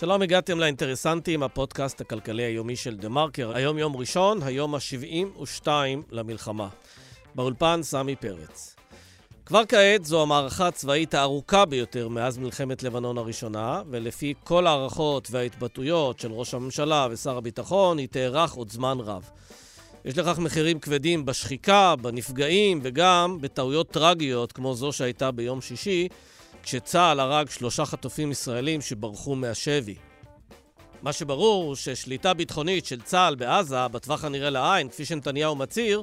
שלום, הגעתם לאינטרסנטים, הפודקאסט הכלכלי היומי של דה מרקר. היום יום ראשון, היום ה-72 למלחמה. באולפן סמי פרץ. כבר כעת זו המערכה הצבאית הארוכה ביותר מאז מלחמת לבנון הראשונה, ולפי כל ההערכות וההתבטאויות של ראש הממשלה ושר הביטחון, היא תארך עוד זמן רב. יש לכך מחירים כבדים בשחיקה, בנפגעים וגם בטעויות טרגיות כמו זו שהייתה ביום שישי, כשצה"ל הרג שלושה חטופים ישראלים שברחו מהשבי. מה שברור הוא ששליטה ביטחונית של צה"ל בעזה, בטווח הנראה לעין, כפי שנתניהו מצהיר,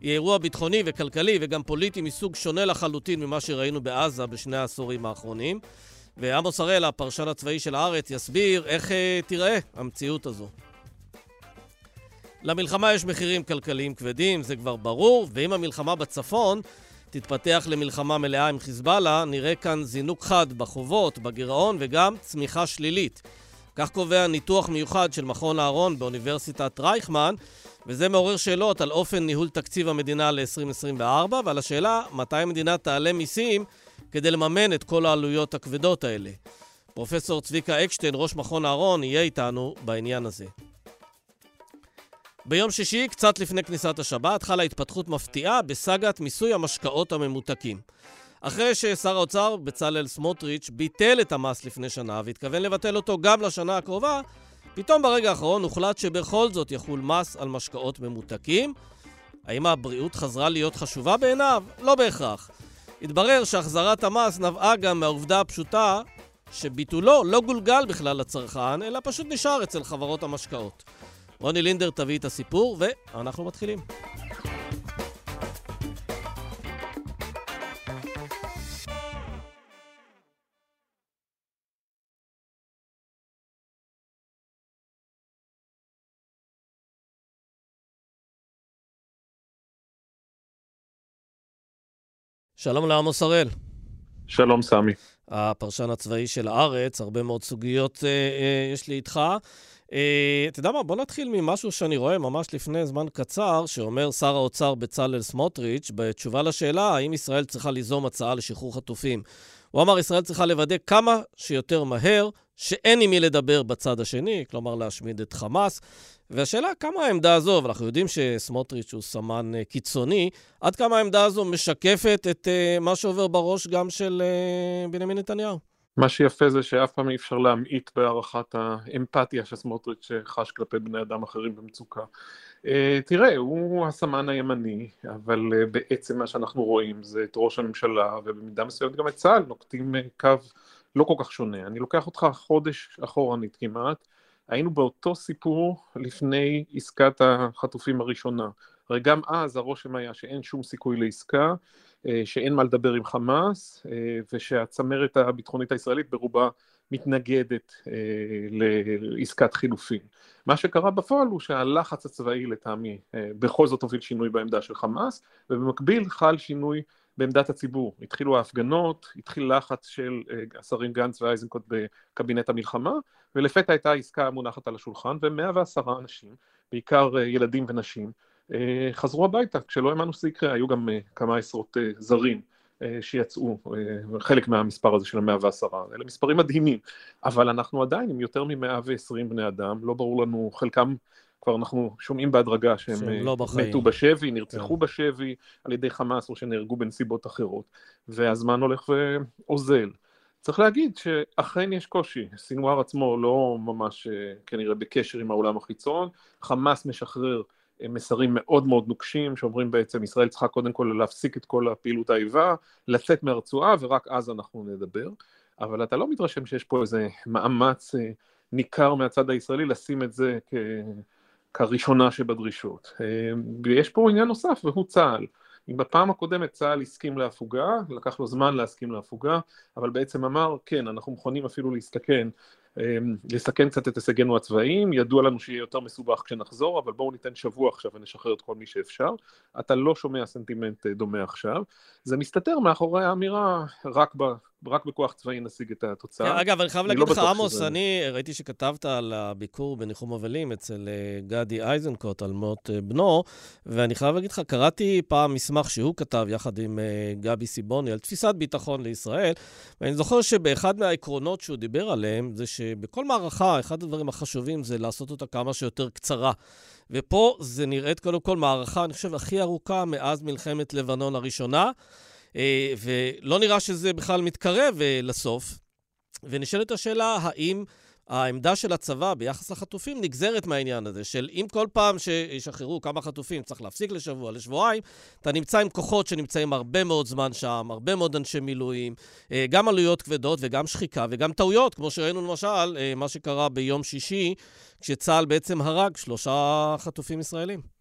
היא אירוע ביטחוני וכלכלי וגם פוליטי מסוג שונה לחלוטין ממה שראינו בעזה בשני העשורים האחרונים. ועמוס הראל, הפרשן הצבאי של הארץ, יסביר איך אה, תיראה המציאות הזו. למלחמה יש מחירים כלכליים כבדים, זה כבר ברור, ואם המלחמה בצפון תתפתח למלחמה מלאה עם חיזבאללה, נראה כאן זינוק חד בחובות, בגירעון וגם צמיחה שלילית. כך קובע ניתוח מיוחד של מכון אהרון באוניברסיטת רייכמן, וזה מעורר שאלות על אופן ניהול תקציב המדינה ל-2024 ועל השאלה מתי המדינה תעלה מיסים כדי לממן את כל העלויות הכבדות האלה. פרופסור צביקה אקשטיין, ראש מכון אהרון, יהיה איתנו בעניין הזה. ביום שישי, קצת לפני כניסת השבת, חלה התפתחות מפתיעה בסאגת מיסוי המשקאות הממותקים. אחרי ששר האוצר בצלאל סמוטריץ' ביטל את המס לפני שנה והתכוון לבטל אותו גם לשנה הקרובה, פתאום ברגע האחרון הוחלט שבכל זאת יחול מס על משקאות ממותקים. האם הבריאות חזרה להיות חשובה בעיניו? לא בהכרח. התברר שהחזרת המס נבעה גם מהעובדה הפשוטה שביטולו לא גולגל בכלל לצרכן, אלא פשוט נשאר אצל חברות המשקאות. רוני לינדר תביא את הסיפור, ואנחנו מתחילים. שלום לעמוס הראל. שלום, סמי. הפרשן הצבאי של הארץ, הרבה מאוד סוגיות אה, אה, יש לי איתך. אה, אתה יודע מה, בוא נתחיל ממשהו שאני רואה ממש לפני זמן קצר, שאומר שר האוצר בצלאל סמוטריץ', בתשובה לשאלה האם ישראל צריכה ליזום הצעה לשחרור חטופים. הוא אמר, ישראל צריכה לוודא כמה שיותר מהר שאין עם מי לדבר בצד השני, כלומר להשמיד את חמאס. והשאלה כמה העמדה הזו, ואנחנו יודעים שסמוטריץ' הוא סמן אה, קיצוני, עד כמה העמדה הזו משקפת את uh, מה שעובר בראש גם של בנימין נתניהו. מה שיפה זה שאף פעם אי אפשר להמעיט בהערכת האמפתיה שסמוטריץ' חש כלפי בני אדם אחרים במצוקה. Uh, תראה, הוא הסמן הימני, אבל uh, בעצם מה שאנחנו רואים זה את ראש הממשלה, ובמידה מסוימת גם את צה"ל, נוקטים uh, קו לא כל כך שונה. אני לוקח אותך חודש אחורנית כמעט, היינו באותו סיפור לפני עסקת החטופים הראשונה. הרי גם אז הרושם היה שאין שום סיכוי לעסקה, אה, שאין מה לדבר עם חמאס, אה, ושהצמרת הביטחונית הישראלית ברובה מתנגדת אה, לעסקת חילופין. מה שקרה בפועל הוא שהלחץ הצבאי לטעמי בכל זאת הוביל שינוי בעמדה של חמאס, ובמקביל חל שינוי בעמדת הציבור. התחילו ההפגנות, התחיל לחץ של השרים גנץ ואייזנקוט בקבינט המלחמה, ולפתע הייתה עסקה מונחת על השולחן, ומאה ועשרה אנשים, בעיקר ילדים ונשים, אה, חזרו הביתה, כשלא האמנו שזה יקרה, היו גם אה, כמה עשרות אה, זרים שיצאו, חלק מהמספר הזה של המאה ועשרה, אלה מספרים מדהימים, אבל אנחנו עדיין עם יותר ממאה ועשרים בני אדם, לא ברור לנו, חלקם כבר אנחנו שומעים בהדרגה שהם לא מתו בשבי, נרצחו כן. בשבי על ידי חמאס או שנהרגו בנסיבות אחרות, והזמן הולך ואוזל. צריך להגיד שאכן יש קושי, סינואר עצמו לא ממש כנראה בקשר עם העולם החיצון, חמאס משחרר מסרים מאוד מאוד נוקשים שאומרים בעצם ישראל צריכה קודם כל להפסיק את כל הפעילות האיבה, לצאת מהרצועה ורק אז אנחנו נדבר, אבל אתה לא מתרשם שיש פה איזה מאמץ אה, ניכר מהצד הישראלי לשים את זה כ... כראשונה שבדרישות. אה, ויש פה עניין נוסף והוא צה"ל. אם בפעם הקודמת צה"ל הסכים להפוגה, לקח לו זמן להסכים להפוגה, אבל בעצם אמר, כן, אנחנו מוכנים אפילו להסתכן לסכן קצת את הישגינו הצבאיים, ידוע לנו שיהיה יותר מסובך כשנחזור, אבל בואו ניתן שבוע עכשיו ונשחרר את כל מי שאפשר. אתה לא שומע סנטימנט דומה עכשיו. זה מסתתר מאחורי האמירה, רק ב... רק בכוח צבאי נשיג את התוצאה. כן, אגב, אני חייב להגיד לא לך, עמוס, שזה... אני ראיתי שכתבת על הביקור בניחום אבלים אצל אה, גדי איזנקוט על מות אה, בנו, ואני חייב להגיד לך, קראתי פעם מסמך שהוא כתב יחד עם אה, גבי סיבוני על תפיסת ביטחון לישראל, ואני זוכר שבאחד מהעקרונות שהוא דיבר עליהם, זה שבכל מערכה, אחד הדברים החשובים זה לעשות אותה כמה שיותר קצרה. ופה זה נראית קודם כל מערכה, אני חושב, הכי ארוכה מאז מלחמת לבנון הראשונה. אה, ולא נראה שזה בכלל מתקרב אה, לסוף. ונשאלת השאלה, האם העמדה של הצבא ביחס לחטופים נגזרת מהעניין הזה, של אם כל פעם שישחררו כמה חטופים צריך להפסיק לשבוע, לשבועיים, אתה נמצא עם כוחות שנמצאים הרבה מאוד זמן שם, הרבה מאוד אנשי מילואים, אה, גם עלויות כבדות וגם שחיקה וגם טעויות, כמו שראינו למשל, מה שקרה ביום שישי, כשצה"ל בעצם הרג שלושה חטופים ישראלים.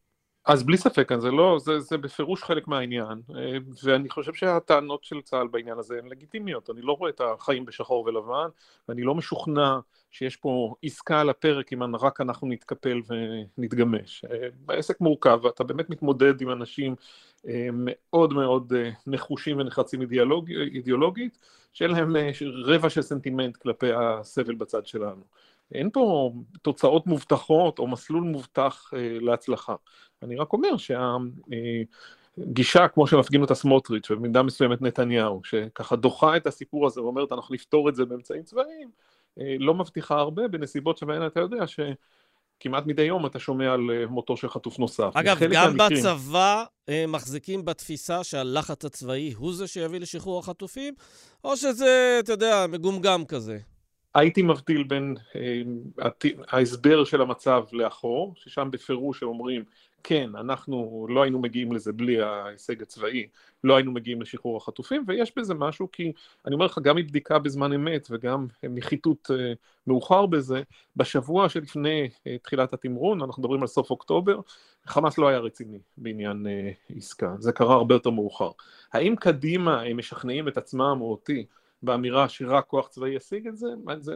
אז בלי ספק, זה לא, זה, זה בפירוש חלק מהעניין, אה, ואני חושב שהטענות של צה"ל בעניין הזה הן לגיטימיות, אני לא רואה את החיים בשחור ולבן, ואני לא משוכנע שיש פה עסקה על הפרק אם רק אנחנו נתקפל ונתגמש. אה, העסק מורכב, ואתה באמת מתמודד עם אנשים אה, מאוד מאוד נחושים ונחרצים אידיאולוג, אידיאולוגית, שאין להם רבע של סנטימנט כלפי הסבל בצד שלנו. אין פה תוצאות מובטחות או מסלול מובטח אה, להצלחה. אני רק אומר שהגישה, אה, כמו שמפגין אותה סמוטריץ' ובמידה מסוימת נתניהו, שככה דוחה את הסיפור הזה ואומרת אנחנו נפתור את זה באמצעים צבאיים, אה, לא מבטיחה הרבה בנסיבות שבהן אתה יודע ש... כמעט מדי יום אתה שומע על מותו של חטוף נוסף. אגב, גם מהמקרים... בצבא מחזיקים בתפיסה שהלחץ הצבאי הוא זה שיביא לשחרור החטופים, או שזה, אתה יודע, מגומגם כזה? הייתי מבדיל בין אה, ההסבר של המצב לאחור, ששם בפירוש הם אומרים, כן, אנחנו לא היינו מגיעים לזה בלי ההישג הצבאי, לא היינו מגיעים לשחרור החטופים, ויש בזה משהו כי, אני אומר לך, גם מבדיקה בזמן אמת וגם מחיתות אה, מאוחר בזה, בשבוע שלפני אה, תחילת התמרון, אנחנו מדברים על סוף אוקטובר, חמאס לא היה רציני בעניין עסקה, זה קרה הרבה יותר מאוחר. האם קדימה הם משכנעים את עצמם או אותי באמירה שרק כוח צבאי ישיג את זה,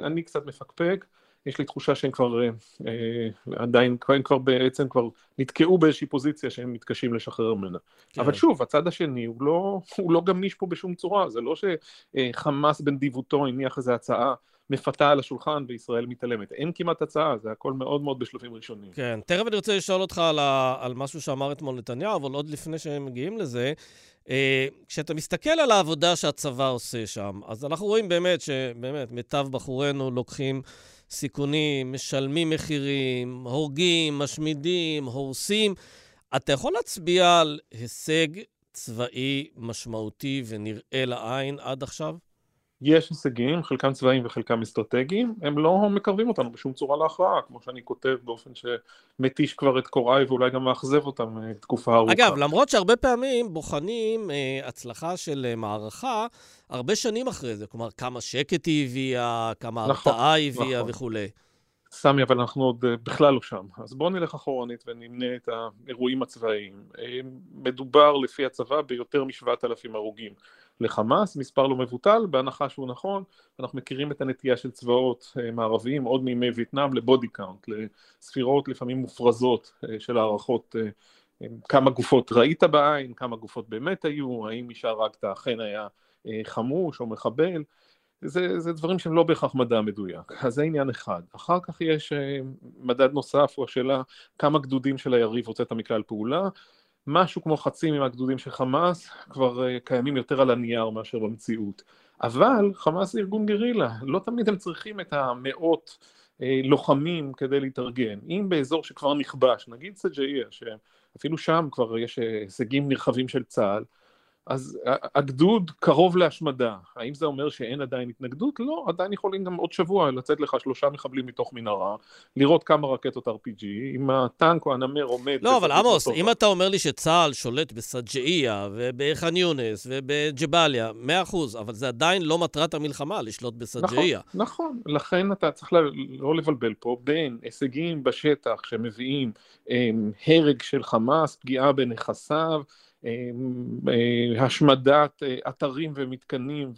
אני קצת מפקפק, יש לי תחושה שהם כבר אה, אה, עדיין, הם כבר בעצם כבר נתקעו באיזושהי פוזיציה שהם מתקשים לשחרר ממנה. כן. אבל שוב, הצד השני הוא לא, הוא לא גמיש פה בשום צורה, זה לא שחמאס בנדיבותו הניח איזו הצעה מפתה על השולחן וישראל מתעלמת. אין כמעט הצעה, זה הכל מאוד מאוד בשלבים ראשונים. כן, תכף אני רוצה לשאול אותך על, ה, על משהו שאמר אתמול נתניהו, אבל עוד לפני שהם מגיעים לזה, אה, כשאתה מסתכל על העבודה שהצבא עושה שם, אז אנחנו רואים באמת שבאמת מיטב בחורינו לוקחים סיכונים, משלמים מחירים, הורגים, משמידים, הורסים. אתה יכול להצביע על הישג צבאי משמעותי ונראה לעין עד עכשיו? יש הישגים, חלקם צבאיים וחלקם אסטרטגיים, הם לא מקרבים אותנו בשום צורה להכרעה, כמו שאני כותב באופן שמתיש כבר את קוראי ואולי גם מאכזב אותם אה, תקופה ארוכה. אגב, למרות שהרבה פעמים בוחנים אה, הצלחה של אה, מערכה הרבה שנים אחרי זה, כלומר, כמה שקט היא הביאה, כמה נכון, הרתעה היא הביאה נכון. וכולי. סמי, אבל אנחנו עוד אה, בכלל לא שם. אז בואו נלך אחורנית ונמנה את האירועים הצבאיים. אה, מדובר לפי הצבא ביותר משבעת אלפים הרוגים לחמאס, מספר לא מבוטל, בהנחה שהוא נכון, אנחנו מכירים את הנטייה של צבאות אה, מערביים עוד מימי וייטנאם ל body count, לספירות לפעמים מופרזות של הערכות כמה גופות ראית בעין, כמה גופות באמת היו, האם מי שהרגת אכן היה חמוש או מחבל, זה, זה דברים שהם לא בהכרח מדע מדויק, אז זה עניין אחד. אחר כך יש אה, מדד נוסף, הוא השאלה כמה גדודים של היריב הוצאת מכלל פעולה, משהו כמו חצי מהגדודים של חמאס כבר אה, קיימים יותר על הנייר מאשר במציאות. אבל חמאס זה ארגון גרילה, לא תמיד הם צריכים את המאות אה, לוחמים כדי להתארגן. אם באזור שכבר נכבש, נגיד סג'איה, שאפילו שם כבר יש הישגים נרחבים של צה"ל, אז הגדוד קרוב להשמדה, האם זה אומר שאין עדיין התנגדות? לא, עדיין יכולים גם עוד שבוע לצאת לך שלושה מחבלים מתוך מנהרה, לראות כמה רקטות RPG, אם הטנק או הנמר עומד... לא, אבל עמוס, אם אתה אומר לי שצה"ל שולט בסג'איה ובח'אן יונס ובג'באליה, מאה אחוז, אבל זה עדיין לא מטרת המלחמה, לשלוט בסג'איה. נכון, נכון, לכן אתה צריך לא לבלבל פה בין הישגים בשטח שמביאים הם, הרג של חמאס, פגיעה בנכסיו, אה, השמדת אה, אתרים ומתקנים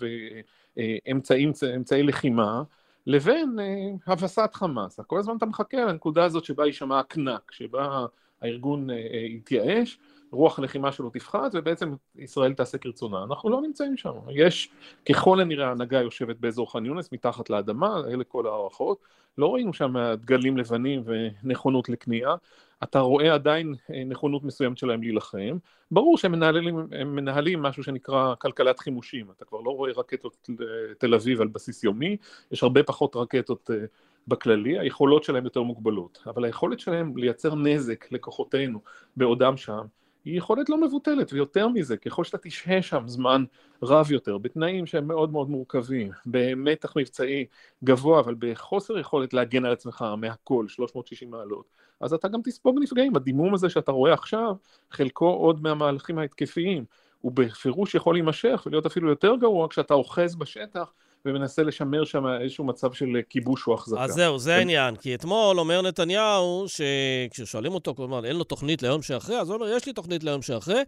ואמצעי לחימה, לבין אה, הבסת חמאס. כל הזמן אתה מחכה לנקודה הזאת שבה יישמע הקנק, שבה הארגון אה, אה, יתייאש, רוח הלחימה שלו תפחת ובעצם ישראל תעשה כרצונה. אנחנו לא נמצאים שם. יש ככל הנראה הנהגה יושבת באזור ח'אן יונס מתחת לאדמה, אלה כל ההערכות. לא ראינו שם דגלים לבנים ונכונות לכניעה. אתה רואה עדיין אה, נכונות מסוימת שלהם להילחם. ברור שהם מנהלים, מנהלים משהו שנקרא כלכלת חימושים. אתה כבר לא רואה רקטות לתל אביב על בסיס יומי, יש הרבה פחות רקטות אה, בכללי, היכולות שלהם יותר מוגבלות. אבל היכולת שלהם לייצר נזק לכוחותינו בעודם שם, היא יכולת לא מבוטלת, ויותר מזה, ככל שאתה תשהה שם זמן רב יותר, בתנאים שהם מאוד מאוד מורכבים, במתח מבצעי גבוה, אבל בחוסר יכולת להגן על עצמך מהכל, 360 מעלות, אז אתה גם תספוג נפגעים. הדימום הזה שאתה רואה עכשיו, חלקו עוד מהמהלכים ההתקפיים, הוא בפירוש יכול להימשך ולהיות אפילו יותר גרוע כשאתה אוחז בשטח ומנסה לשמר שם איזשהו מצב של כיבוש או החזקה. אז זהו, זה העניין. כי אתמול אומר נתניהו, שכששואלים אותו, כלומר, אין לו תוכנית ליום שאחרי, אז הוא אומר, יש לי תוכנית ליום שאחרי,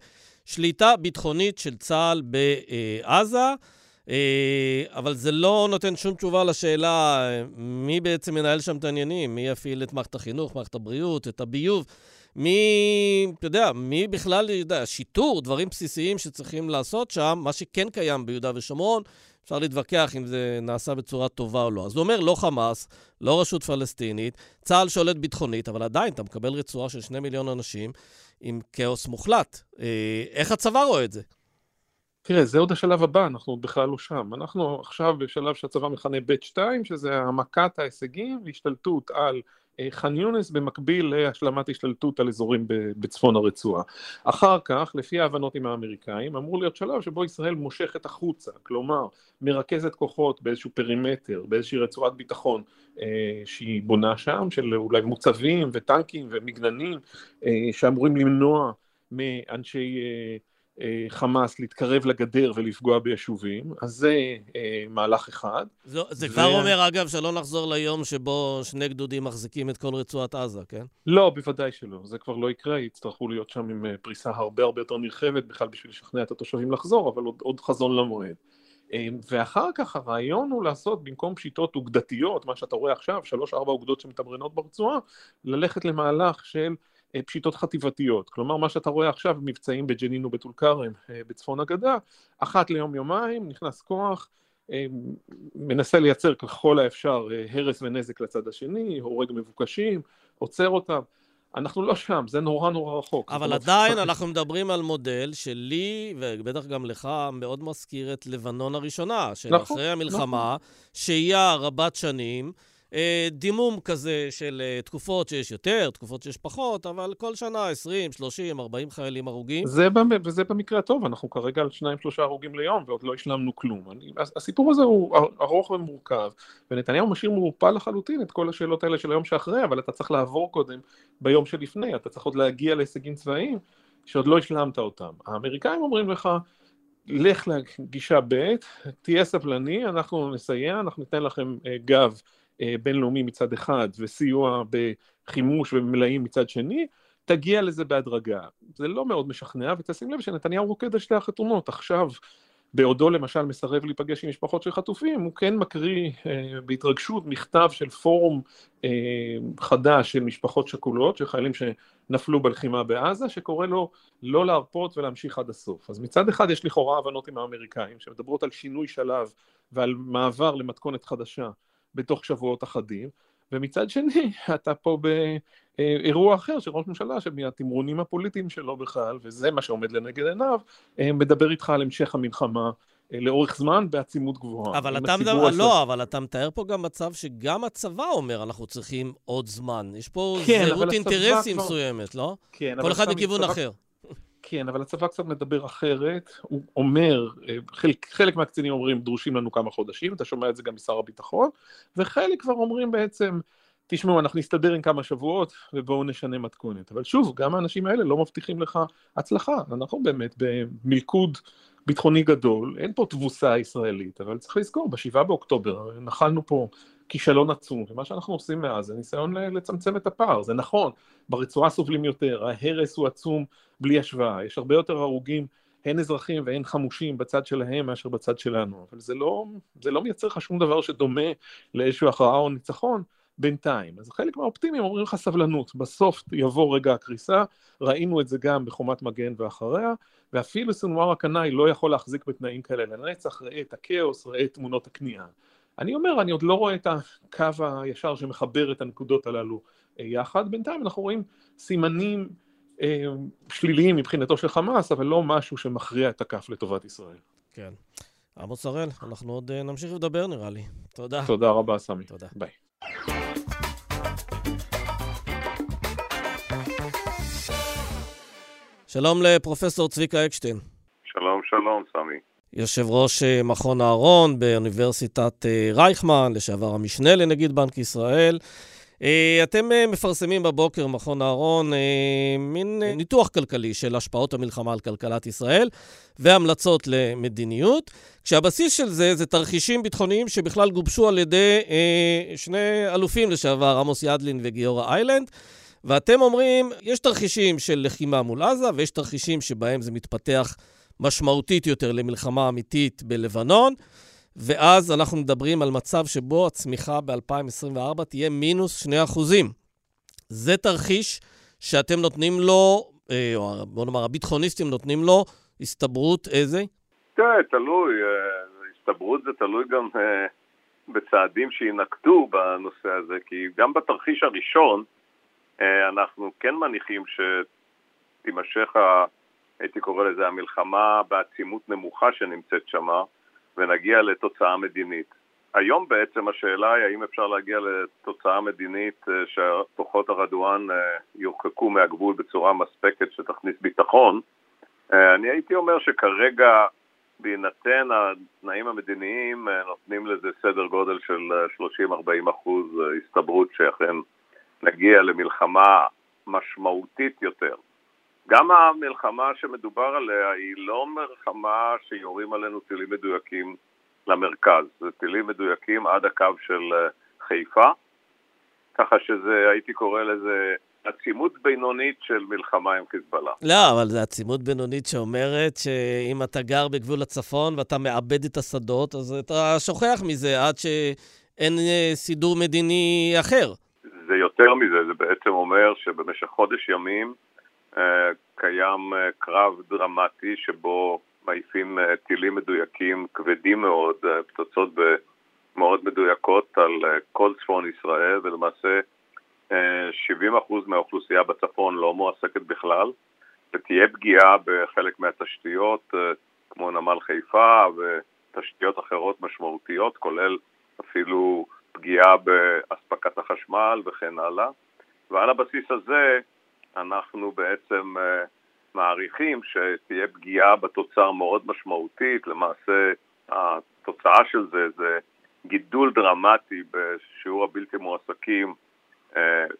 שליטה ביטחונית של צה"ל בעזה. אה, אבל זה לא נותן שום תשובה לשאלה מי בעצם מנהל שם את העניינים, מי יפעיל את מערכת החינוך, מערכת הבריאות, את הביוב, מי, אתה יודע, מי בכלל, יודע, שיטור, דברים בסיסיים שצריכים לעשות שם, מה שכן קיים ביהודה ושומרון, אפשר להתווכח אם זה נעשה בצורה טובה או לא. אז הוא אומר, לא חמאס, לא רשות פלסטינית, צה"ל שולט ביטחונית, אבל עדיין אתה מקבל רצועה של שני מיליון אנשים עם כאוס מוחלט. אה, איך הצבא רואה את זה? תראה, זה עוד השלב הבא, אנחנו בכלל לא שם. אנחנו עכשיו בשלב שהצבא מכנה ב' 2, שזה העמקת ההישגים והשתלטות על ח'אן יונס במקביל להשלמת השתלטות על אזורים בצפון הרצועה. אחר כך, לפי ההבנות עם האמריקאים, אמור להיות שלב שבו ישראל מושכת החוצה, כלומר, מרכזת כוחות באיזשהו פרימטר, באיזושהי רצועת ביטחון אה, שהיא בונה שם, של אולי מוצבים וטנקים ומגננים, אה, שאמורים למנוע מאנשי אה, אה, חמאס להתקרב לגדר ולפגוע ביישובים, אז זה אה, מהלך אחד. זו, זה ו... כבר אומר, אגב, שלא נחזור ליום שבו שני גדודים מחזיקים את כל רצועת עזה, כן? לא, בוודאי שלא. זה כבר לא יקרה, יצטרכו להיות שם עם אה, פריסה הרבה הרבה יותר נרחבת, בכלל בשביל לשכנע את התושבים לחזור, אבל עוד, עוד חזון למועד. אה, ואחר כך הרעיון הוא לעשות במקום פשיטות אוגדתיות, מה שאתה רואה עכשיו, שלוש-ארבע אוגדות שמתמרנות ברצועה, ללכת למהלך של אה, פשיטות חטיבתיות. כלומר, מה שאתה רואה עכשיו, מבצעים בג'נין ובטול כרם אה, בצפון הגדה, אחת ליום-יומיים נכנס כוח, אה, מנסה לייצר ככל האפשר הרס ונזק לצד השני, הורג מבוקשים, עוצר אותם. אנחנו לא שם, זה נורא נורא רחוק. אבל עדיין אנחנו מדברים על מודל שלי, ובטח גם לך, מאוד מזכיר את לבנון הראשונה, של נכון, אחרי המלחמה, נכון. שהייה רבת שנים. אה, דימום כזה של אה, תקופות שיש יותר, תקופות שיש פחות, אבל כל שנה 20, 30, 40 חיילים הרוגים. זה, וזה במקרה הטוב, אנחנו כרגע על 2-3 הרוגים ליום ועוד לא השלמנו כלום. אני, הסיפור הזה הוא ארוך ומורכב, ונתניהו משאיר מעורפל לחלוטין את כל השאלות האלה של היום שאחרי, אבל אתה צריך לעבור קודם ביום שלפני, אתה צריך עוד להגיע להישגים צבאיים שעוד לא השלמת אותם. האמריקאים אומרים לך, לך לגישה ב', תהיה סבלני, אנחנו נסייע, אנחנו ניתן לכם אה, גב בינלאומי מצד אחד וסיוע בחימוש ומלאים מצד שני, תגיע לזה בהדרגה. זה לא מאוד משכנע, ותשים לב שנתניהו רוקד על שתי החתונות. עכשיו, בעודו למשל מסרב להיפגש עם משפחות של חטופים, הוא כן מקריא אה, בהתרגשות מכתב של פורום אה, חדש של משפחות שכולות, של חיילים שנפלו בלחימה בעזה, שקורא לו לא להרפות ולהמשיך עד הסוף. אז מצד אחד יש לכאורה הבנות עם האמריקאים, שמדברות על שינוי שלב ועל מעבר למתכונת חדשה. בתוך שבועות אחדים, ומצד שני אתה פה באירוע אחר של ראש ממשלה שמהתמרונים הפוליטיים שלו בכלל, וזה מה שעומד לנגד עיניו, אה, מדבר איתך על המשך המלחמה. אה, לאורך זמן בעצימות גבוהה. אבל אתה מדבר, עשה... לא, אבל אתה מתאר פה גם מצב שגם הצבא אומר, אנחנו צריכים עוד זמן. יש פה כן, זהות אינטרסים כבר... מסוימת, לא? כן, כל אחד לכיוון הצבא... אחר. כן, אבל הצבא קצת מדבר אחרת, הוא אומר, אה, חלק, חלק מהקצינים אומרים דרושים לנו כמה חודשים, אתה שומע את זה גם משר הביטחון, וחלק כבר אומרים בעצם, תשמעו, אנחנו נסתדר עם כמה שבועות ובואו נשנה מתכונת. אבל שוב, גם האנשים האלה לא מבטיחים לך הצלחה, אנחנו באמת במלכוד ביטחוני גדול, אין פה תבוסה ישראלית, אבל צריך לזכור, בשבעה באוקטובר נחלנו פה כישלון עצום, ומה שאנחנו עושים מאז זה ניסיון לצמצם את הפער, זה נכון, ברצועה סובלים יותר, ההרס הוא עצום בלי השוואה, יש הרבה יותר הרוגים הן אזרחים והן חמושים בצד שלהם מאשר בצד שלנו, אבל זה לא, זה לא מייצר לך שום דבר שדומה לאיזושהי הכרעה או ניצחון בינתיים. אז חלק מהאופטימיים אומרים לך סבלנות, בסוף יבוא רגע הקריסה, ראינו את זה גם בחומת מגן ואחריה, ואפילו סנוואר הקנאי לא יכול להחזיק בתנאים כאלה לנצח, ראה את הכאוס, ראה את תמונות הכניעה. אני אומר, אני עוד לא רואה את הקו הישר שמחבר את הנקודות הללו אה, יחד, בינתיים אנחנו רואים סימנים אה, שליליים מבחינתו של חמאס, אבל לא משהו שמכריע את הכף לטובת ישראל. כן. עמוס הראל, אנחנו עוד אה, נמשיך לדבר נראה לי. תודה. תודה רבה, סמי. תודה. ביי. שלום לפרופסור צביקה אקשטיין. שלום, שלום, סמי. יושב ראש אה, מכון אהרון באוניברסיטת אה, רייכמן, לשעבר המשנה לנגיד בנק ישראל. אה, אתם מפרסמים בבוקר, מכון אהרון, מין ניתוח כלכלי של השפעות המלחמה על כלכלת ישראל והמלצות למדיניות, כשהבסיס של זה זה תרחישים ביטחוניים שבכלל גובשו על ידי שני אלופים לשעבר, עמוס ידלין וגיורא איילנד. ואתם אומרים, יש תרחישים של לחימה מול עזה, ויש תרחישים שבהם זה מתפתח משמעותית יותר למלחמה אמיתית בלבנון, ואז אנחנו מדברים על מצב שבו הצמיחה ב-2024 תהיה מינוס 2 אחוזים. זה תרחיש שאתם נותנים לו, אה, או בוא נאמר, הביטחוניסטים נותנים לו הסתברות איזה? תראה, תלוי. אה, הסתברות זה תלוי גם אה, בצעדים שיינקטו בנושא הזה, כי גם בתרחיש הראשון אנחנו כן מניחים שתימשך הייתי קורא לזה המלחמה בעצימות נמוכה שנמצאת שמה, ונגיע לתוצאה מדינית. היום בעצם השאלה היא האם אפשר להגיע לתוצאה מדינית אה, שהכוחות הרדואן אה, יורחקו מהגבול בצורה מספקת שתכניס ביטחון. אה, אני הייתי אומר שכרגע בהינתן התנאים המדיניים נותנים לזה סדר גודל של 30-40 אחוז הסתברות שאכן נגיע למלחמה משמעותית יותר. גם המלחמה שמדובר עליה היא לא מלחמה שיורים עלינו טילים מדויקים למרכז, זה טילים מדויקים עד הקו של אה, חיפה, ככה שזה, הייתי קורא לזה עצימות בינונית של מלחמה עם חיזבאללה. לא, אבל זו עצימות בינונית שאומרת שאם אתה גר בגבול הצפון ואתה מאבד את השדות, אז אתה שוכח מזה עד שאין אה, סידור מדיני אחר. זה יותר מזה, זה בעצם אומר שבמשך חודש ימים קיים אה, קרב דרמטי שבו מעיפים אה, טילים מדויקים כבדים מאוד, פצצות מאוד מדויקות על כל צפון ישראל ולמעשה 70% מהאוכלוסייה בצפון לא מועסקת בכלל ותהיה פגיעה בחלק מהתשתיות כמו נמל חיפה ותשתיות אחרות משמעותיות כולל אפילו פגיעה באספקת החשמל וכן הלאה. ועל הבסיס הזה אנחנו בעצם uh, מעריכים שתהיה פגיעה בתוצר מאוד משמעותית, למעשה התוצאה של זה זה גידול דרמטי בשיעור הבלתי מועסקים uh,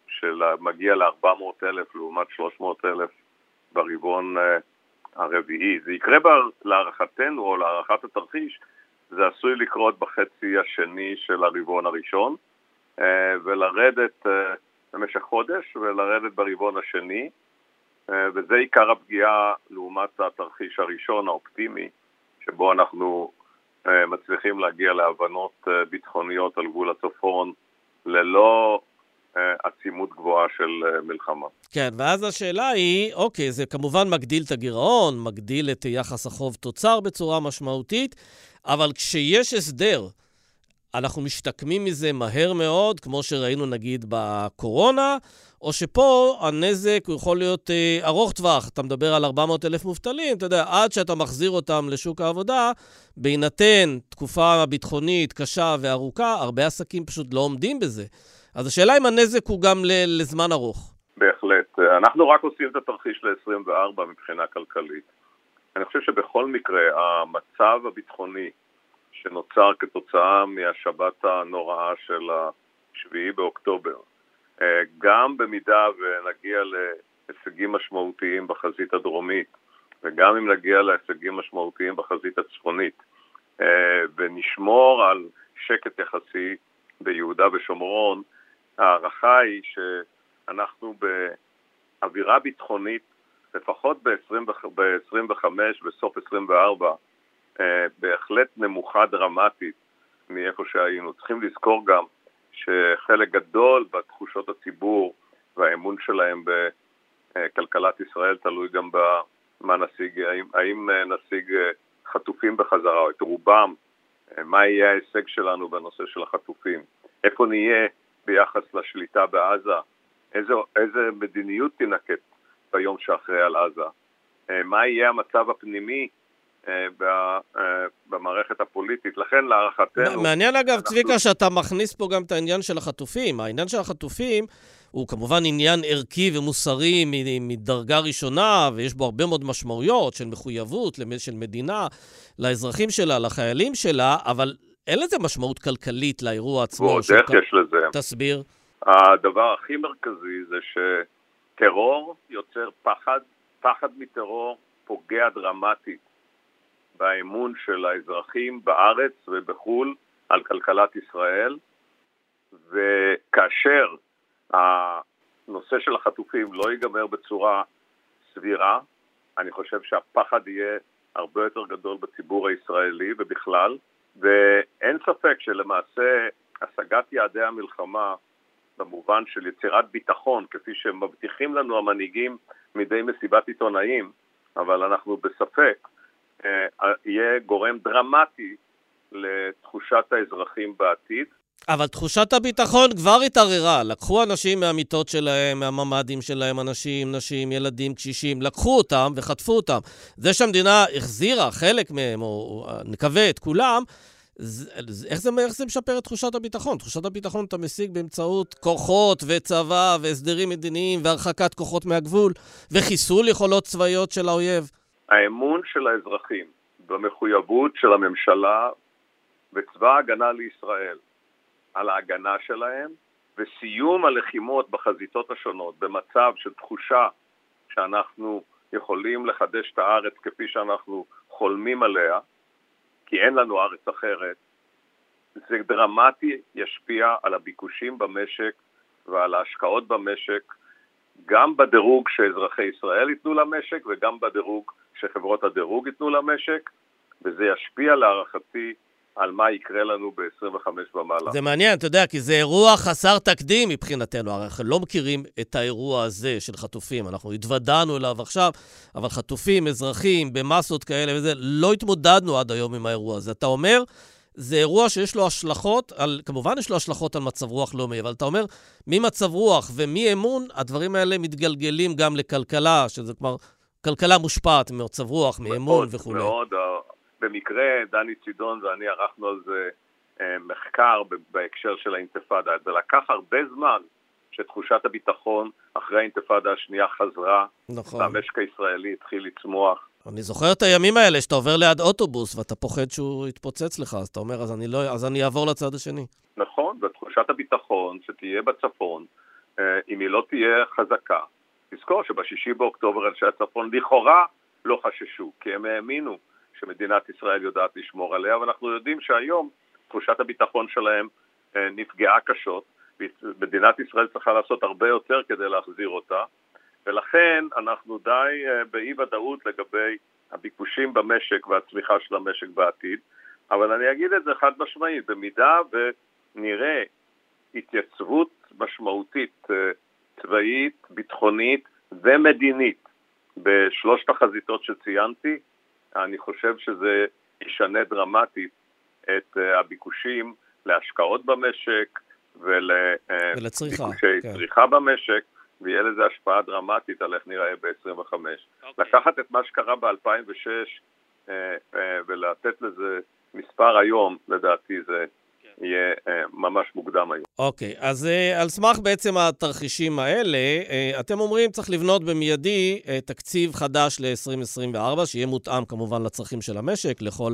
שמגיע ל-400 אלף לעומת 300 אלף ברבעון uh, הרביעי. זה יקרה להערכתנו או להערכת התרחיש, זה עשוי לקרות בחצי השני של הרבעון הראשון ולרדת במשך חודש ולרדת ברבעון השני, אה, וזה עיקר הפגיעה לעומת התרחיש הראשון האופטימי, שבו אנחנו אה, מצליחים להגיע להבנות אה, ביטחוניות על גבול הצפון ללא עצימות גבוהה של מלחמה. כן, ואז השאלה היא, אוקיי, זה כמובן מגדיל את הגירעון, מגדיל את יחס החוב-תוצר בצורה משמעותית, אבל כשיש הסדר אנחנו משתקמים מזה מהר מאוד, כמו שראינו נגיד בקורונה, או שפה הנזק הוא יכול להיות אה, ארוך טווח. אתה מדבר על 400 אלף מובטלים, אתה יודע, עד שאתה מחזיר אותם לשוק העבודה, בהינתן תקופה ביטחונית קשה וארוכה, הרבה עסקים פשוט לא עומדים בזה. אז השאלה אם הנזק הוא גם לזמן ארוך. בהחלט. אנחנו רק עושים את התרחיש ל-24 מבחינה כלכלית. אני חושב שבכל מקרה, המצב הביטחוני שנוצר כתוצאה מהשבת הנוראה של השביעי באוקטובר. אה, גם במידה ונגיע להישגים משמעותיים בחזית הדרומית, וגם אם נגיע להישגים משמעותיים בחזית הצפונית, אה, ונשמור על שקט יחסי ביהודה ושומרון, ההערכה היא שאנחנו באווירה ביטחונית לפחות ב-25, בסוף 24, בהחלט נמוכה דרמטית מאיפה שהיינו. צריכים לזכור גם שחלק גדול בתחושות הציבור והאמון שלהם בכלכלת ישראל תלוי גם במה נשיג, האם, האם נשיג חטופים בחזרה, או את רובם, מה יהיה ההישג שלנו בנושא של החטופים, איפה נהיה ביחס לשליטה בעזה, איזה, איזה מדיניות תינקט ביום שאחרי על עזה, מה יהיה המצב הפנימי אה, אה, במערכת הפוליטית. לכן להערכתנו... מעניין אגב, אנחנו... צביקה, שאתה מכניס פה גם את העניין של החטופים. העניין של החטופים הוא כמובן עניין ערכי ומוסרי מדרגה ראשונה, ויש בו הרבה מאוד משמעויות של מחויבות של מדינה לאזרחים שלה, לחיילים שלה, אבל אין לזה משמעות כלכלית לאירוע עצמו. ועוד איך יש לזה. תסביר. הדבר הכי מרכזי זה שטרור יוצר פחד, פחד מטרור פוגע דרמטית באמון של האזרחים בארץ ובחו"ל על כלכלת ישראל, וכאשר הנושא של החטופים לא ייגמר בצורה סבירה, אני חושב שהפחד יהיה הרבה יותר גדול בציבור הישראלי ובכלל, ואין ספק שלמעשה השגת יעדי המלחמה במובן של יצירת ביטחון, כפי שמבטיחים לנו המנהיגים מדי מסיבת עיתונאים, אבל אנחנו בספק יהיה גורם דרמטי לתחושת האזרחים בעתיד. אבל תחושת הביטחון כבר התערערה. לקחו אנשים מהמיטות שלהם, מהממ"דים שלהם, אנשים, נשים, ילדים, קשישים, לקחו אותם וחטפו אותם. זה שהמדינה החזירה חלק מהם, או נקווה את כולם, איך זה, איך זה משפר את תחושת הביטחון? תחושת הביטחון אתה משיג באמצעות כוחות וצבא והסדרים מדיניים והרחקת כוחות מהגבול וחיסול יכולות צבאיות של האויב. האמון של האזרחים במחויבות של הממשלה וצבא ההגנה לישראל על ההגנה שלהם וסיום הלחימות בחזיתות השונות במצב של תחושה שאנחנו יכולים לחדש את הארץ כפי שאנחנו חולמים עליה, כי אין לנו ארץ אחרת, זה דרמטי ישפיע על הביקושים במשק ועל ההשקעות במשק, גם בדירוג שאזרחי ישראל ייתנו למשק וגם בדירוג שחברות הדירוג ייתנו למשק, וזה ישפיע להערכתי על מה יקרה לנו ב-25 ומעלה. זה מעניין, אתה יודע, כי זה אירוע חסר תקדים מבחינתנו. הרי אנחנו לא מכירים את האירוע הזה של חטופים. אנחנו התוודענו אליו עכשיו, אבל חטופים, אזרחים, במסות כאלה וזה, לא התמודדנו עד היום עם האירוע הזה. אתה אומר, זה אירוע שיש לו השלכות, על, כמובן יש לו השלכות על מצב רוח לאומי, אבל אתה אומר, ממצב רוח ומאמון, הדברים האלה מתגלגלים גם לכלכלה, שזה כבר כלכלה מושפעת ממצב רוח, מאמון וכו'. מאוד, מאוד. במקרה דני צידון ואני ערכנו על זה אה, מחקר בהקשר של האינתיפאדה. זה לקח הרבה זמן שתחושת הביטחון אחרי האינתיפאדה השנייה חזרה, נכון. והמשק הישראלי התחיל לצמוח. אני זוכר את הימים האלה שאתה עובר ליד אוטובוס ואתה פוחד שהוא יתפוצץ לך, אז אתה אומר, אז אני, לא, אז אני אעבור לצד השני. נכון, ותחושת הביטחון שתהיה בצפון, אה, אם היא לא תהיה חזקה, תזכור שבשישי באוקטובר אנשי הצפון לכאורה לא חששו, כי הם האמינו שמדינת ישראל יודעת לשמור עליה, ואנחנו יודעים שהיום תחושת הביטחון שלהם אה, נפגעה קשות, ומדינת ישראל צריכה לעשות הרבה יותר כדי להחזיר אותה, ולכן אנחנו די אה, באי ודאות לגבי הביקושים במשק והצמיחה של המשק בעתיד, אבל אני אגיד את זה חד משמעית, במידה ונראה התייצבות משמעותית אה, צבאית, ביטחונית ומדינית בשלושת החזיתות שציינתי, אני חושב שזה ישנה דרמטית את אה, הביקושים להשקעות במשק ולצריכה כן. צריכה במשק, ויהיה לזה השפעה דרמטית על איך נראה ב-25. Okay. אוקיי. לקחת את מה שקרה ב-2006 אה, אה, ולתת לזה מספר היום, לדעתי זה יהיה uh, ממש מוקדם היום. אוקיי, okay, אז uh, על סמך בעצם התרחישים האלה, uh, אתם אומרים צריך לבנות במיידי תקציב חדש ל-2024, שיהיה מותאם כמובן לצרכים של המשק, לכל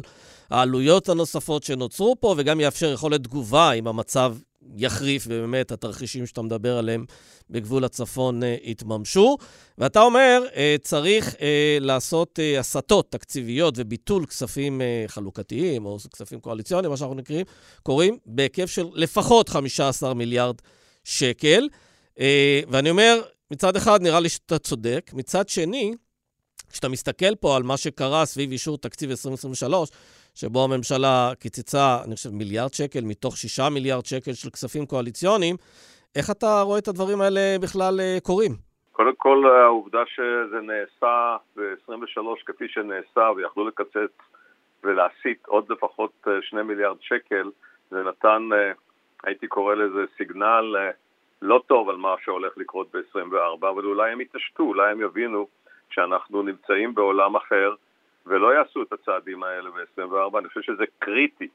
העלויות הנוספות שנוצרו פה, וגם יאפשר יכולת תגובה אם המצב יחריף, ובאמת התרחישים שאתה מדבר עליהם בגבול הצפון אה, יתממשו. ואתה אומר, אה, צריך אה, לעשות הסטות תקציביות וביטול כספים חלוקתיים, או כספים קואליציוניים, מה שאנחנו נקראים, קוראים, בהיקף של לפחות 15 מיליארד שקל. ואני אומר, מצד אחד נראה לי שאתה צודק, מצד שני, כשאתה מסתכל פה על מה שקרה סביב אישור תקציב 2023, שבו הממשלה קיצצה, אני חושב, מיליארד שקל מתוך שישה מיליארד שקל של כספים קואליציוניים, איך אתה רואה את הדברים האלה בכלל אה, קורים? קודם כל, העובדה שזה נעשה ב-23 כפי שנעשה, ויכלו לקצץ ולהסיט עוד לפחות אה, שני מיליארד שקל, זה נתן, אה, הייתי קורא לזה סיגנל לא טוב על מה שהולך לקרות ב-24, אבל אולי הם יתעשתו, אולי הם יבינו שאנחנו נמצאים בעולם אחר ולא יעשו את הצעדים האלה ב-24. אני חושב שזה קריטי,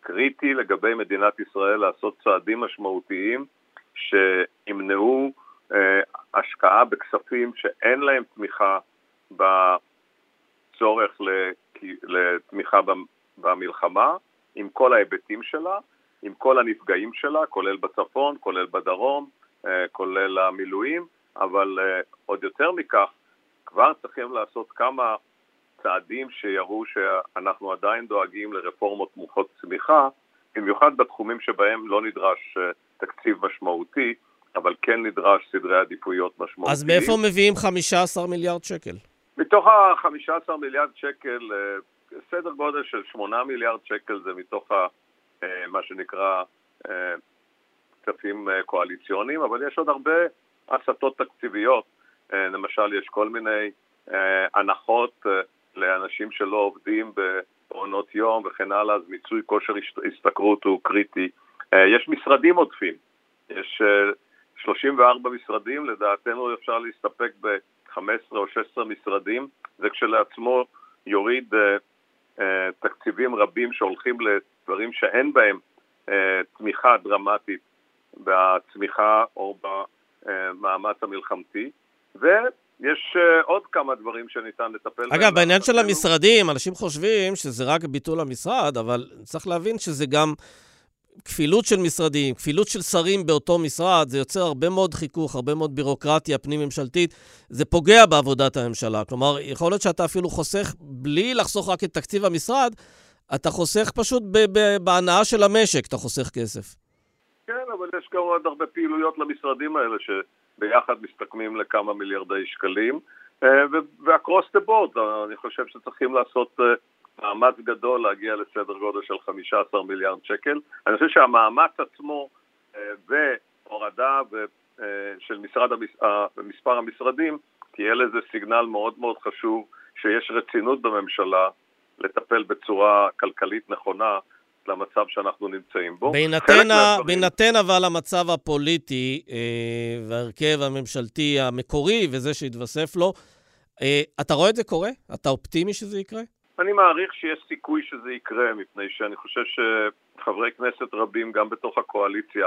קריטי לגבי מדינת ישראל לעשות צעדים משמעותיים שימנעו אה, השקעה בכספים שאין להם תמיכה בצורך לתמיכה במלחמה, עם כל ההיבטים שלה, עם כל הנפגעים שלה, כולל בצפון, כולל בדרום, אה, כולל המילואים, אבל אה, עוד יותר מכך, כבר צריכים לעשות כמה צעדים שיראו שאנחנו עדיין דואגים לרפורמות מוחות צמיחה, במיוחד בתחומים שבהם לא נדרש אה, תקציב משמעותי, אבל כן נדרש סדרי עדיפויות משמעותיים. אז מאיפה מביאים 15 מיליארד שקל? מתוך ה-15 מיליארד שקל, סדר גודל של 8 מיליארד שקל זה מתוך ה... אה, מה שנקרא אה, כספים אה, קואליציוניים, אבל יש עוד הרבה הסטות תקציביות. למשל, יש כל מיני הנחות לאנשים שלא עובדים בעונות יום וכן הלאה, אז מיצוי כושר השתכרות הוא קריטי. יש משרדים עודפים, יש 34 משרדים, לדעתנו אפשר להסתפק ב-15 או 16 משרדים, זה כשלעצמו יוריד תקציבים רבים שהולכים דברים שאין בהם אה, תמיכה דרמטית בצמיחה או במאמץ המלחמתי, ויש אה, עוד כמה דברים שניתן לטפל בהם. אגב, בעניין של המשרדים, אנשים חושבים שזה רק ביטול המשרד, אבל צריך להבין שזה גם... כפילות של משרדים, כפילות של שרים באותו משרד, זה יוצר הרבה מאוד חיכוך, הרבה מאוד בירוקרטיה פנים-ממשלתית. זה פוגע בעבודת הממשלה. כלומר, יכול להיות שאתה אפילו חוסך, בלי לחסוך רק את תקציב המשרד, אתה חוסך פשוט בהנאה של המשק, אתה חוסך כסף. כן, אבל יש גם עוד הרבה פעילויות למשרדים האלה שביחד מסתכמים לכמה מיליארדי שקלים. אה, ו-across the board, אני חושב שצריכים לעשות אה, מאמץ גדול להגיע לסדר גודל של 15 מיליארד שקל. אני חושב שהמאמץ עצמו אה, והורדה של משרד, מספר המשרדים תהיה לזה סיגנל מאוד מאוד חשוב שיש רצינות בממשלה לטפל בצורה כלכלית נכונה למצב שאנחנו נמצאים בו. בהינתן. בהינתן אבל המצב הפוליטי אה, וההרכב הממשלתי המקורי וזה שהתווסף לו, אה, אתה רואה את זה קורה? אתה אופטימי שזה יקרה? אני מעריך שיש סיכוי שזה יקרה, מפני שאני חושב שחברי כנסת רבים, גם בתוך הקואליציה,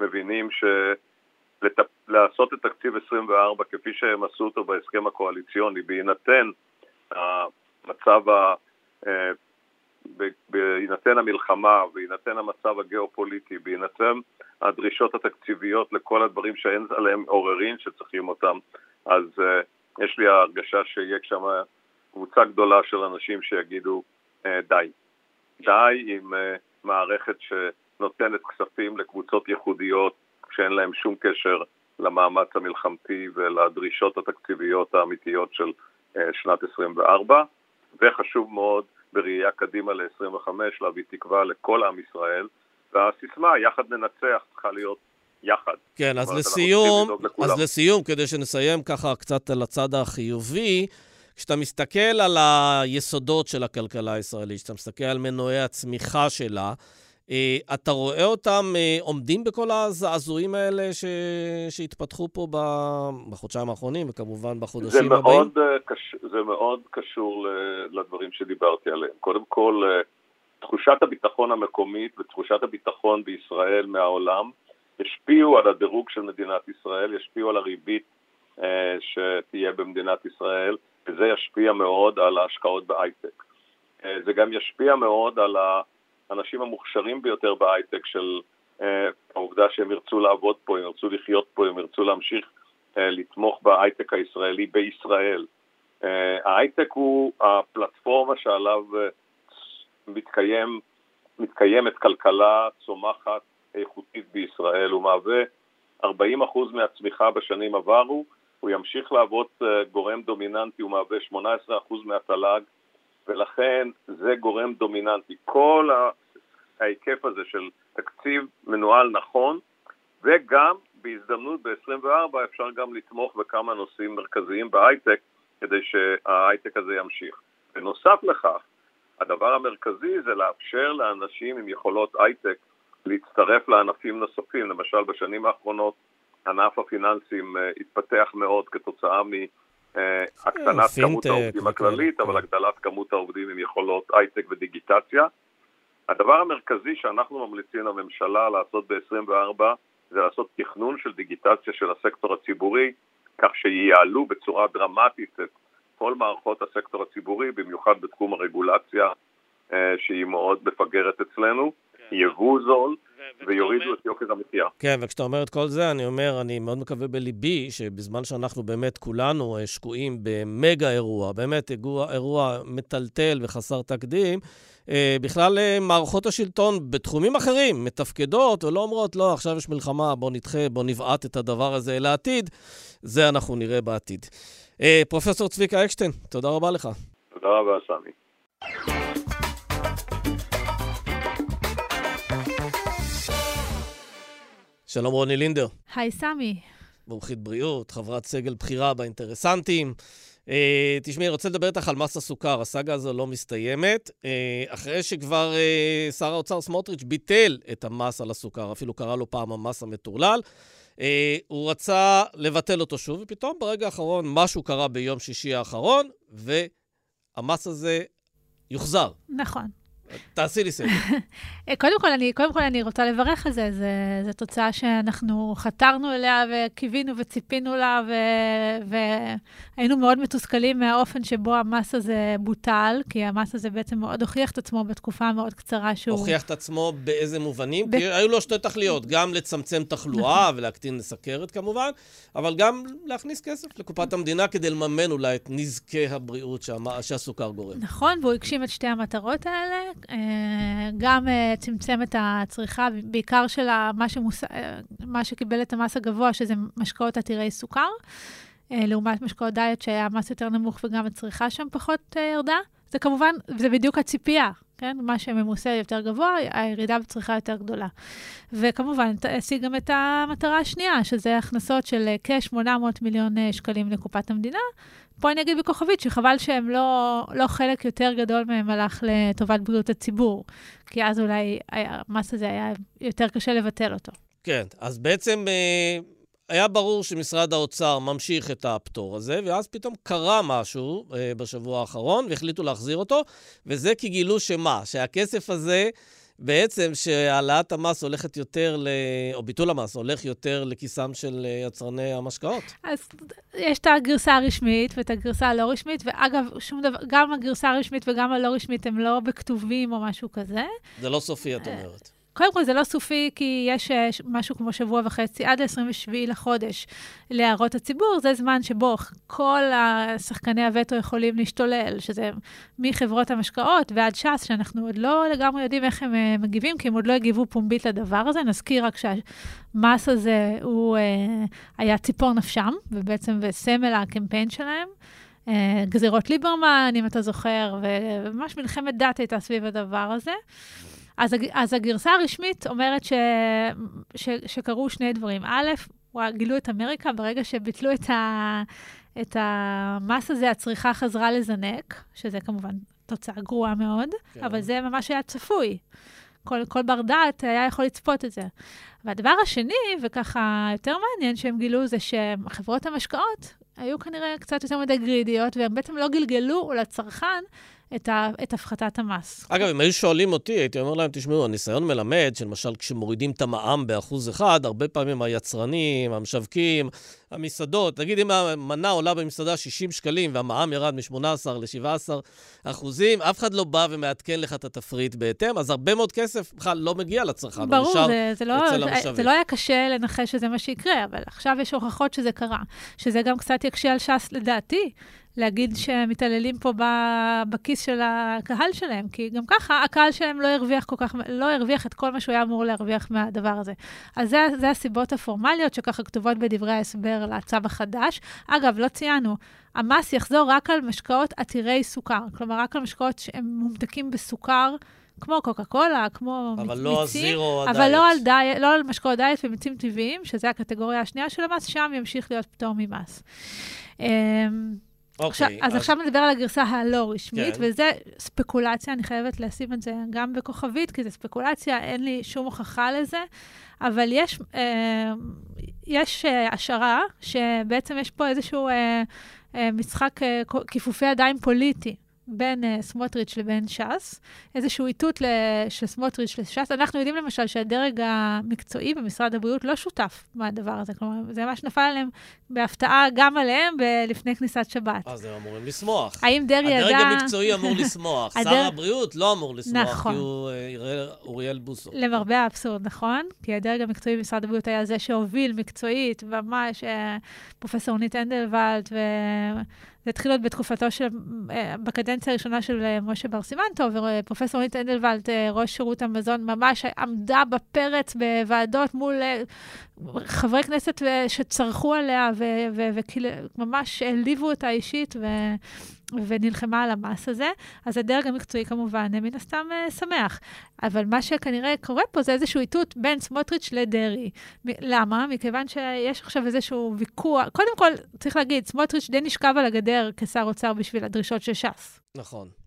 מבינים שלעשות את תקציב 24 כפי שהם עשו אותו בהסכם הקואליציוני, בהינתן המצב ה... בהינתן המלחמה, בהינתן המצב הגיאופוליטי, בהינתן הדרישות התקציביות לכל הדברים שאין עליהם עוררין שצריכים אותם, אז uh, יש לי הרגשה שיהיה שם קבוצה גדולה של אנשים שיגידו uh, די. די עם uh, מערכת שנותנת כספים לקבוצות ייחודיות שאין להם שום קשר למאמץ המלחמתי ולדרישות התקציביות האמיתיות של uh, שנת 24. וחשוב מאוד בראייה קדימה ל-25 להביא תקווה לכל עם ישראל, והסיסמה יחד ננצח צריכה להיות יחד. כן, אז לסיום, אז לסיום, כדי שנסיים ככה קצת על הצד החיובי, כשאתה מסתכל על היסודות של הכלכלה הישראלית, כשאתה מסתכל על מנועי הצמיחה שלה, אתה רואה אותם אה, עומדים בכל הזעזועים האלה ש... שהתפתחו פה בחודשיים האחרונים, וכמובן בחודשים זה הבאים? מאוד, אה, קש... זה מאוד קשור לדברים שדיברתי עליהם. קודם כל, תחושת הביטחון המקומית ותחושת הביטחון בישראל מהעולם השפיעו על הדירוג של מדינת ישראל, ישפיעו על הריבית שתהיה במדינת ישראל, וזה ישפיע מאוד על ההשקעות בהייטק. זה גם ישפיע מאוד על ה... האנשים המוכשרים ביותר בהייטק של אה, העובדה שהם ירצו לעבוד פה, הם ירצו לחיות פה, הם ירצו להמשיך אה, לתמוך בהייטק הישראלי בישראל. אה, ההייטק הוא הפלטפורמה שעליו מתקיים, מתקיימת כלכלה צומחת איכותית בישראל, הוא מהווה 40% מהצמיחה בשנים עברו, הוא ימשיך להוות גורם דומיננטי, הוא מהווה 18% מהתל"ג, ולכן זה גורם דומיננטי. כל ההיקף הזה של תקציב מנוהל נכון, וגם בהזדמנות ב-24 אפשר גם לתמוך בכמה נושאים מרכזיים בהייטק כדי שההייטק הזה ימשיך. בנוסף לכך, הדבר המרכזי זה לאפשר לאנשים עם יכולות הייטק להצטרף לענפים נוספים. למשל, בשנים האחרונות ענף הפיננסים uh, התפתח מאוד כתוצאה מהקטנת uh, כמות העובדים הכללית, אבל הגדלת כמות העובדים עם יכולות הייטק ודיגיטציה. הדבר המרכזי שאנחנו ממליצים לממשלה לעשות ב-24 זה לעשות תכנון של דיגיטציה של הסקטור הציבורי, כך שיעלו בצורה דרמטית את כל מערכות הסקטור הציבורי, במיוחד בתחום הרגולציה אה, שהיא מאוד מפגרת אצלנו, כן. יבוא זול, ויורידו אומר... את יוקר המחיה. כן, וכשאתה אומר את כל זה, אני אומר, אני מאוד מקווה בליבי שבזמן שאנחנו באמת כולנו אה, שקועים במגה אירוע, באמת אירוע, אירוע מטלטל וחסר תקדים, אה, בכלל מערכות השלטון בתחומים אחרים מתפקדות ולא אומרות, לא, עכשיו יש מלחמה, בוא נדחה, בוא נבעט את הדבר הזה לעתיד. זה אנחנו נראה בעתיד. אה, פרופסור צביקה אקשטיין, תודה רבה לך. תודה רבה, סמי. שלום רוני לינדר. היי סמי. מומחית בריאות, חברת סגל בכירה באינטרסנטים. אה, תשמעי, אני רוצה לדבר איתך על מס הסוכר. הסאגה הזו לא מסתיימת. אה, אחרי שכבר אה, שר האוצר סמוטריץ' ביטל את המס על הסוכר, אפילו קרא לו פעם המס המטורלל, אה, הוא רצה לבטל אותו שוב, ופתאום ברגע האחרון משהו קרה ביום שישי האחרון, והמס הזה יוחזר. נכון. תעשי לי סדר. קודם כל, אני, קודם כל אני רוצה לברך על זה. זו תוצאה שאנחנו חתרנו אליה וקיווינו וציפינו לה, ו, והיינו מאוד מתוסכלים מהאופן שבו המס הזה בוטל, כי המס הזה בעצם מאוד הוכיח את עצמו בתקופה המאוד קצרה שהוא... הוכיח את עצמו באיזה מובנים? ב... כי היו לו שתי תכליות, גם לצמצם תחלואה נכון. ולהקטין סכרת כמובן, אבל גם להכניס כסף לקופת המדינה כדי לממן אולי את נזקי הבריאות שהסוכר גורם. נכון, והוא הגשים את שתי המטרות האלה. אה, גם אה, צמצם את הצריכה, בעיקר של מה, שמוס... אה, מה שקיבל את המס הגבוה, שזה משקאות עתירי סוכר, לעומת משקאות דיאט שהיה מס יותר נמוך וגם הצריכה שם פחות ירדה. זה כמובן, זה בדיוק הציפייה, כן? מה שממוסה יותר גבוה, הירידה בצריכה יותר גדולה. וכמובן, השיג גם את המטרה השנייה, שזה הכנסות של כ-800 מיליון שקלים לקופת המדינה, פה אני אגיד בכוכבית שחבל שהם לא, לא חלק יותר גדול מהם הלך לטובת בריאות הציבור, כי אז אולי המס הזה היה יותר קשה לבטל אותו. כן, אז בעצם אה, היה ברור שמשרד האוצר ממשיך את הפטור הזה, ואז פתאום קרה משהו אה, בשבוע האחרון והחליטו להחזיר אותו, וזה כי גילו שמה? שהכסף הזה... בעצם שהעלאת המס הולכת יותר, ל... או ביטול המס הולך יותר לכיסם של אה, יצרני המשקאות. אז יש את הגרסה הרשמית ואת הגרסה הלא רשמית, ואגב, שום דבר, גם הגרסה הרשמית וגם הלא רשמית הם לא בכתובים או משהו כזה. זה לא סופי, את אומרת. קודם כל, זה לא סופי, כי יש אה, משהו כמו שבוע וחצי, עד ל-27 לחודש, להערות הציבור. זה זמן שבו כל השחקני הווטו יכולים להשתולל, שזה מחברות המשקאות ועד ש"ס, שאנחנו עוד לא לגמרי יודעים איך הם אה, מגיבים, כי הם עוד לא הגיבו פומבית לדבר הזה. נזכיר רק שהמס הזה הוא אה, היה ציפור נפשם, ובעצם בסמל הקמפיין שלהם. גזירות ליברמן, אם אתה זוכר, וממש מלחמת דת הייתה סביב הדבר הזה. אז, אז הגרסה הרשמית אומרת ש, ש, שקרו שני דברים. א', גילו את אמריקה ברגע שביטלו את, ה, את המס הזה, הצריכה חזרה לזנק, שזה כמובן תוצאה גרועה מאוד, כן. אבל זה ממש היה צפוי. כל, כל בר דעת היה יכול לצפות את זה. והדבר השני, וככה יותר מעניין שהם גילו, זה שחברות המשקאות היו כנראה קצת יותר מדי גרידיות, והם בעצם לא גלגלו לצרכן את, ה, את הפחתת המס. אגב, אם היו שואלים אותי, הייתי אומר להם, תשמעו, הניסיון מלמד שלמשל כשמורידים את המע"מ באחוז אחד, הרבה פעמים היצרנים, המשווקים, המסעדות, נגיד אם המנה עולה במסעדה 60 שקלים והמע"מ ירד מ-18 ל-17 אחוזים, אף אחד לא בא ומעדכן לך את התפריט בהתאם, אז הרבה מאוד כסף בכלל לא מגיע לצרכן, ברור, זה, זה, לא, זה, זה לא היה קשה לנחש שזה מה שיקרה, אבל עכשיו יש הוכחות שזה קרה, שזה גם קצת יקשה על ש"ס לדעתי. להגיד שמתעללים פה בכיס של הקהל שלהם, כי גם ככה הקהל שלהם לא הרוויח כל כך, לא הרוויח את כל מה שהוא היה אמור להרוויח מהדבר הזה. אז זה, זה הסיבות הפורמליות שככה כתובות בדברי ההסבר לצו החדש. אגב, לא ציינו, המס יחזור רק על משקאות עתירי סוכר, כלומר, רק על משקאות שהם מומתקים בסוכר. כמו קוקה קולה, כמו אבל מיצים. אבל לא הזירו. אבל לא על, די, לא על משקאות דיאט ומיצים טבעיים, שזה הקטגוריה השנייה של המס, שם ימשיך להיות פטור ממס. אמ, אוקיי. עכשיו, אז, אז עכשיו נדבר על הגרסה הלא רשמית, כן. וזה ספקולציה, אני חייבת לשים את זה גם בכוכבית, כי זה ספקולציה, אין לי שום הוכחה לזה, אבל יש, אה, יש אה, השערה שבעצם יש פה איזשהו אה, אה, משחק אה, כיפופי ידיים פוליטי. בין uh, סמוטריץ' לבין ש"ס, איזשהו איתות של סמוטריץ' לש"ס. אנחנו יודעים למשל שהדרג המקצועי במשרד הבריאות לא שותף מהדבר הזה, כלומר, זה ממש נפל עליהם בהפתעה גם עליהם לפני כניסת שבת. אז הם אמורים לשמוח. האם דרעי ידע... הדרג המקצועי אמור לשמוח. שר הבריאות לא אמור לשמוח, נכון. כי הוא אה, אוריאל בוסו. למרבה האבסורד, נכון? כי הדרג המקצועי במשרד הבריאות היה זה שהוביל מקצועית, ממש, פרופ' רונית אנדוולט ו... זה התחיל עוד בתקופתו של, בקדנציה הראשונה של משה בר סימן טוב, ופרופ' רונית אנדוולט, ראש שירות המזון, ממש עמדה בפרץ בוועדות מול חברי כנסת שצרחו עליה, וממש העליבו אותה אישית, ו... ונלחמה על המס הזה. אז הדרג המקצועי כמובן, מן הסתם שמח. אבל מה שכנראה קורה פה זה איזשהו איתות בין סמוטריץ' לדרעי. למה? מכיוון שיש עכשיו איזשהו ויכוח. קודם כל, צריך להגיד, סמוטריץ' די נשכב על הגדר כשר אוצר בשביל הדרישות של ש"ס. נכון.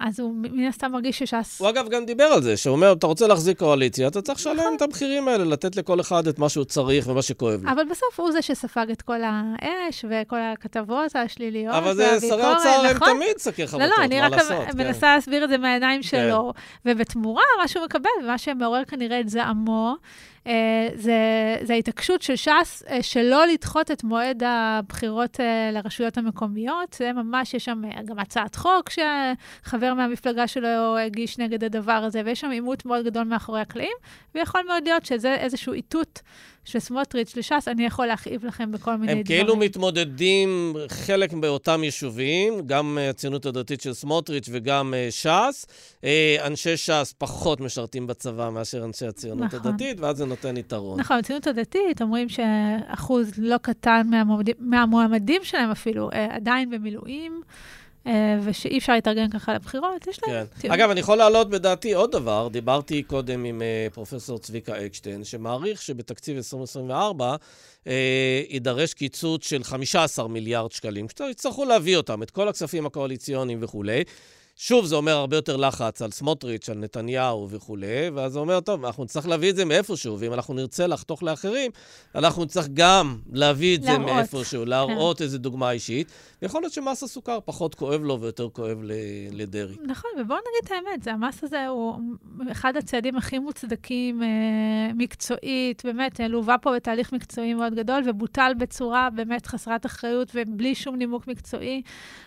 אז הוא מן הסתם מרגיש שש"ס... הוא אגב גם דיבר על זה, שהוא אומר, אתה רוצה להחזיק קואליציה, אתה צריך לשלם את המחירים האלה, לתת לכל אחד את מה שהוא צריך ומה שכואב לו. אבל בסוף הוא זה שספג את כל האש וכל הכתבות השליליות. אבל זה שרי האוצר הם תמיד שקי חבטות, לא, לא, אני רק כן. מנסה להסביר את זה מהעיניים שלו. ובתמורה, מה שהוא מקבל, ומה שמעורר כנראה את זעמו, זה, זה ההתעקשות של ש"ס uh, שלא לדחות את מועד הבחירות uh, לרשויות המקומיות. זה ממש, יש שם גם הצעת חוק שחבר מהמפלגה שלו הגיש נגד הדבר הזה, ויש שם עימות מאוד גדול מאחורי הקלעים, ויכול מאוד להיות שזה איזשהו איתות של סמוטריץ' לש"ס, אני יכול להכאיב לכם בכל מיני הם דברים. הם כאילו מתמודדים חלק באותם יישובים, גם הציונות הדתית של סמוטריץ' וגם ש"ס. אנשי ש"ס פחות משרתים בצבא מאשר אנשי הציונות נכון. הדתית, ואז זה נותן יתרון. נכון, הציונות הדתית אומרים שאחוז לא קטן מהמועמדים, מהמועמדים שלהם אפילו עדיין במילואים. ושאי אפשר להתארגן ככה לבחירות, יש להם... כן. אגב, אני יכול להעלות בדעתי עוד דבר. דיברתי קודם עם פרופסור צביקה אקשטיין, שמעריך שבתקציב 2024 אה, יידרש קיצוץ של 15 מיליארד שקלים. יצטרכו להביא אותם, את כל הכספים הקואליציוניים וכולי. שוב, זה אומר הרבה יותר לחץ על סמוטריץ', על נתניהו וכולי, ואז זה אומר, טוב, אנחנו נצטרך להביא את זה מאיפשהו, ואם אנחנו נרצה לחתוך לאחרים, אנחנו נצטרך גם להביא את להראות. זה מאיפשהו, להראות כן. איזו דוגמה אישית. ויכול להיות שמס הסוכר פחות כואב לו ויותר כואב לדרעי. נכון, ובואו נגיד את האמת, זה, המס הזה הוא אחד הצעדים הכי מוצדקים אה, מקצועית, באמת, לווה פה בתהליך מקצועי מאוד גדול, ובוטל בצורה באמת חסרת אחריות ובלי שום נימוק מקצועי.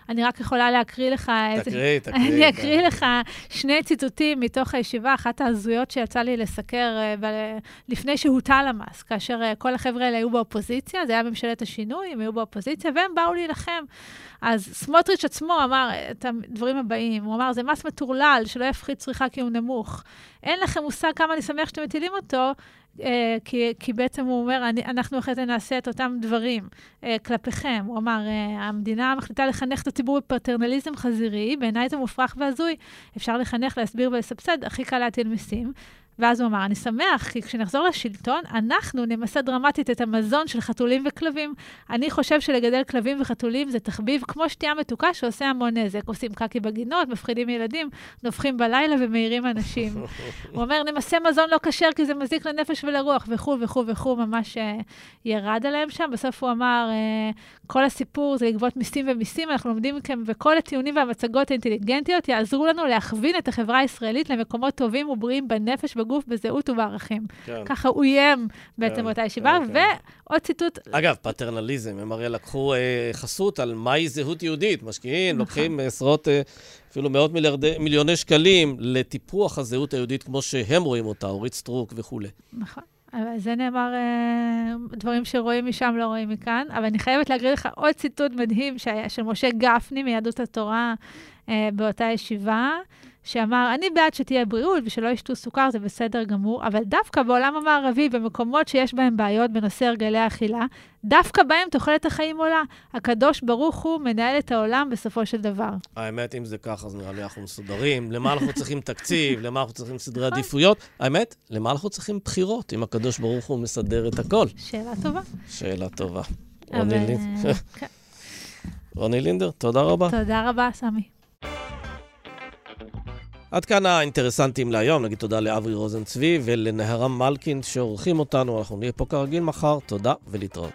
אני רק יכולה להקריא לך... תקריא, איזה... תקריא. אני אקריא. לך שני ציטוטים מתוך הישיבה, אחת ההזויות שיצא לי לסקר ב- לפני שהוטל המס, כאשר uh, כל החבר'ה האלה היו באופוזיציה, זה היה ממשלת השינוי, הם היו באופוזיציה, והם באו להילחם. אז סמוטריץ' עצמו אמר את הדברים הבאים, הוא אמר, זה מס מטורלל, שלא יפחית צריכה כי הוא נמוך. אין לכם מושג כמה אני שמח שאתם מטילים אותו, Uh, כי, כי בעצם הוא אומר, אני, אנחנו אחרי זה נעשה את אותם דברים uh, כלפיכם. הוא אמר, uh, המדינה מחליטה לחנך את הציבור בפטרנליזם חזירי, בעיניי זה מופרך והזוי. אפשר לחנך, להסביר ולסבסד, הכי קל להטיל מיסים. ואז הוא אמר, אני שמח, כי כשנחזור לשלטון, אנחנו נמסד דרמטית את המזון של חתולים וכלבים. אני חושב שלגדל כלבים וחתולים זה תחביב כמו שתייה מתוקה שעושה המון נזק. עושים קקי בגינות, מפחידים ילדים, נובחים בלילה ומעירים אנשים. הוא אומר, נמסה מזון לא כשר כי זה מזיק לנפש ולרוח, וכו' וכו' וכו', ממש uh, ירד עליהם שם. בסוף הוא אמר, uh, כל הסיפור זה לגבות מיסים ומיסים, אנחנו לומדים מכם, וכל הטיעונים והמצגות האינטליגנטיות יעזרו לנו להכווין את החברה הישראלית למקומות טובים ובריאים בנפש, בגוף, בזהות ובערכים. כן. ככה הוא איים בעצם כן, באותה ישיבה. כן, ועוד ציטוט... אגב, פטרנליזם, הם הרי לקחו אה, חסות על מהי זהות יהודית. משקיעים, נכון. לוקחים עשרות, אה, אפילו מאות מיליארדי, מיליוני שקלים לטיפוח הזהות היהודית כמו שהם רואים אותה, אורית סטרוק וכולי. נכון. אבל זה נאמר, אה, דברים שרואים משם לא רואים מכאן. אבל אני חייבת להקריא לך עוד ציטוט מדהים שהיה של משה גפני מיהדות התורה אה, באותה ישיבה. שאמר, אני בעד שתהיה בריאות ושלא ישתו סוכר, זה בסדר גמור, אבל דווקא בעולם המערבי, במקומות שיש בהם בעיות בנושא הרגלי אכילה, דווקא בהם תוחלת החיים עולה. הקדוש ברוך הוא מנהל את העולם בסופו של דבר. האמת, אם זה ככה, אז נראה לי אנחנו מסודרים. למה אנחנו צריכים תקציב? למה אנחנו צריכים סדרי עדיפויות? האמת, למה אנחנו צריכים בחירות, אם הקדוש ברוך הוא מסדר את הכל? שאלה טובה. שאלה טובה. לינדר. כן. רוני לינדר, תודה רבה. תודה רבה, סמי. עד כאן האינטרסנטים להיום. נגיד תודה לאברי רוזן צבי ולנהרם מלקין שעורכים אותנו. אנחנו נהיה פה כרגיל מחר. תודה ולהתראות.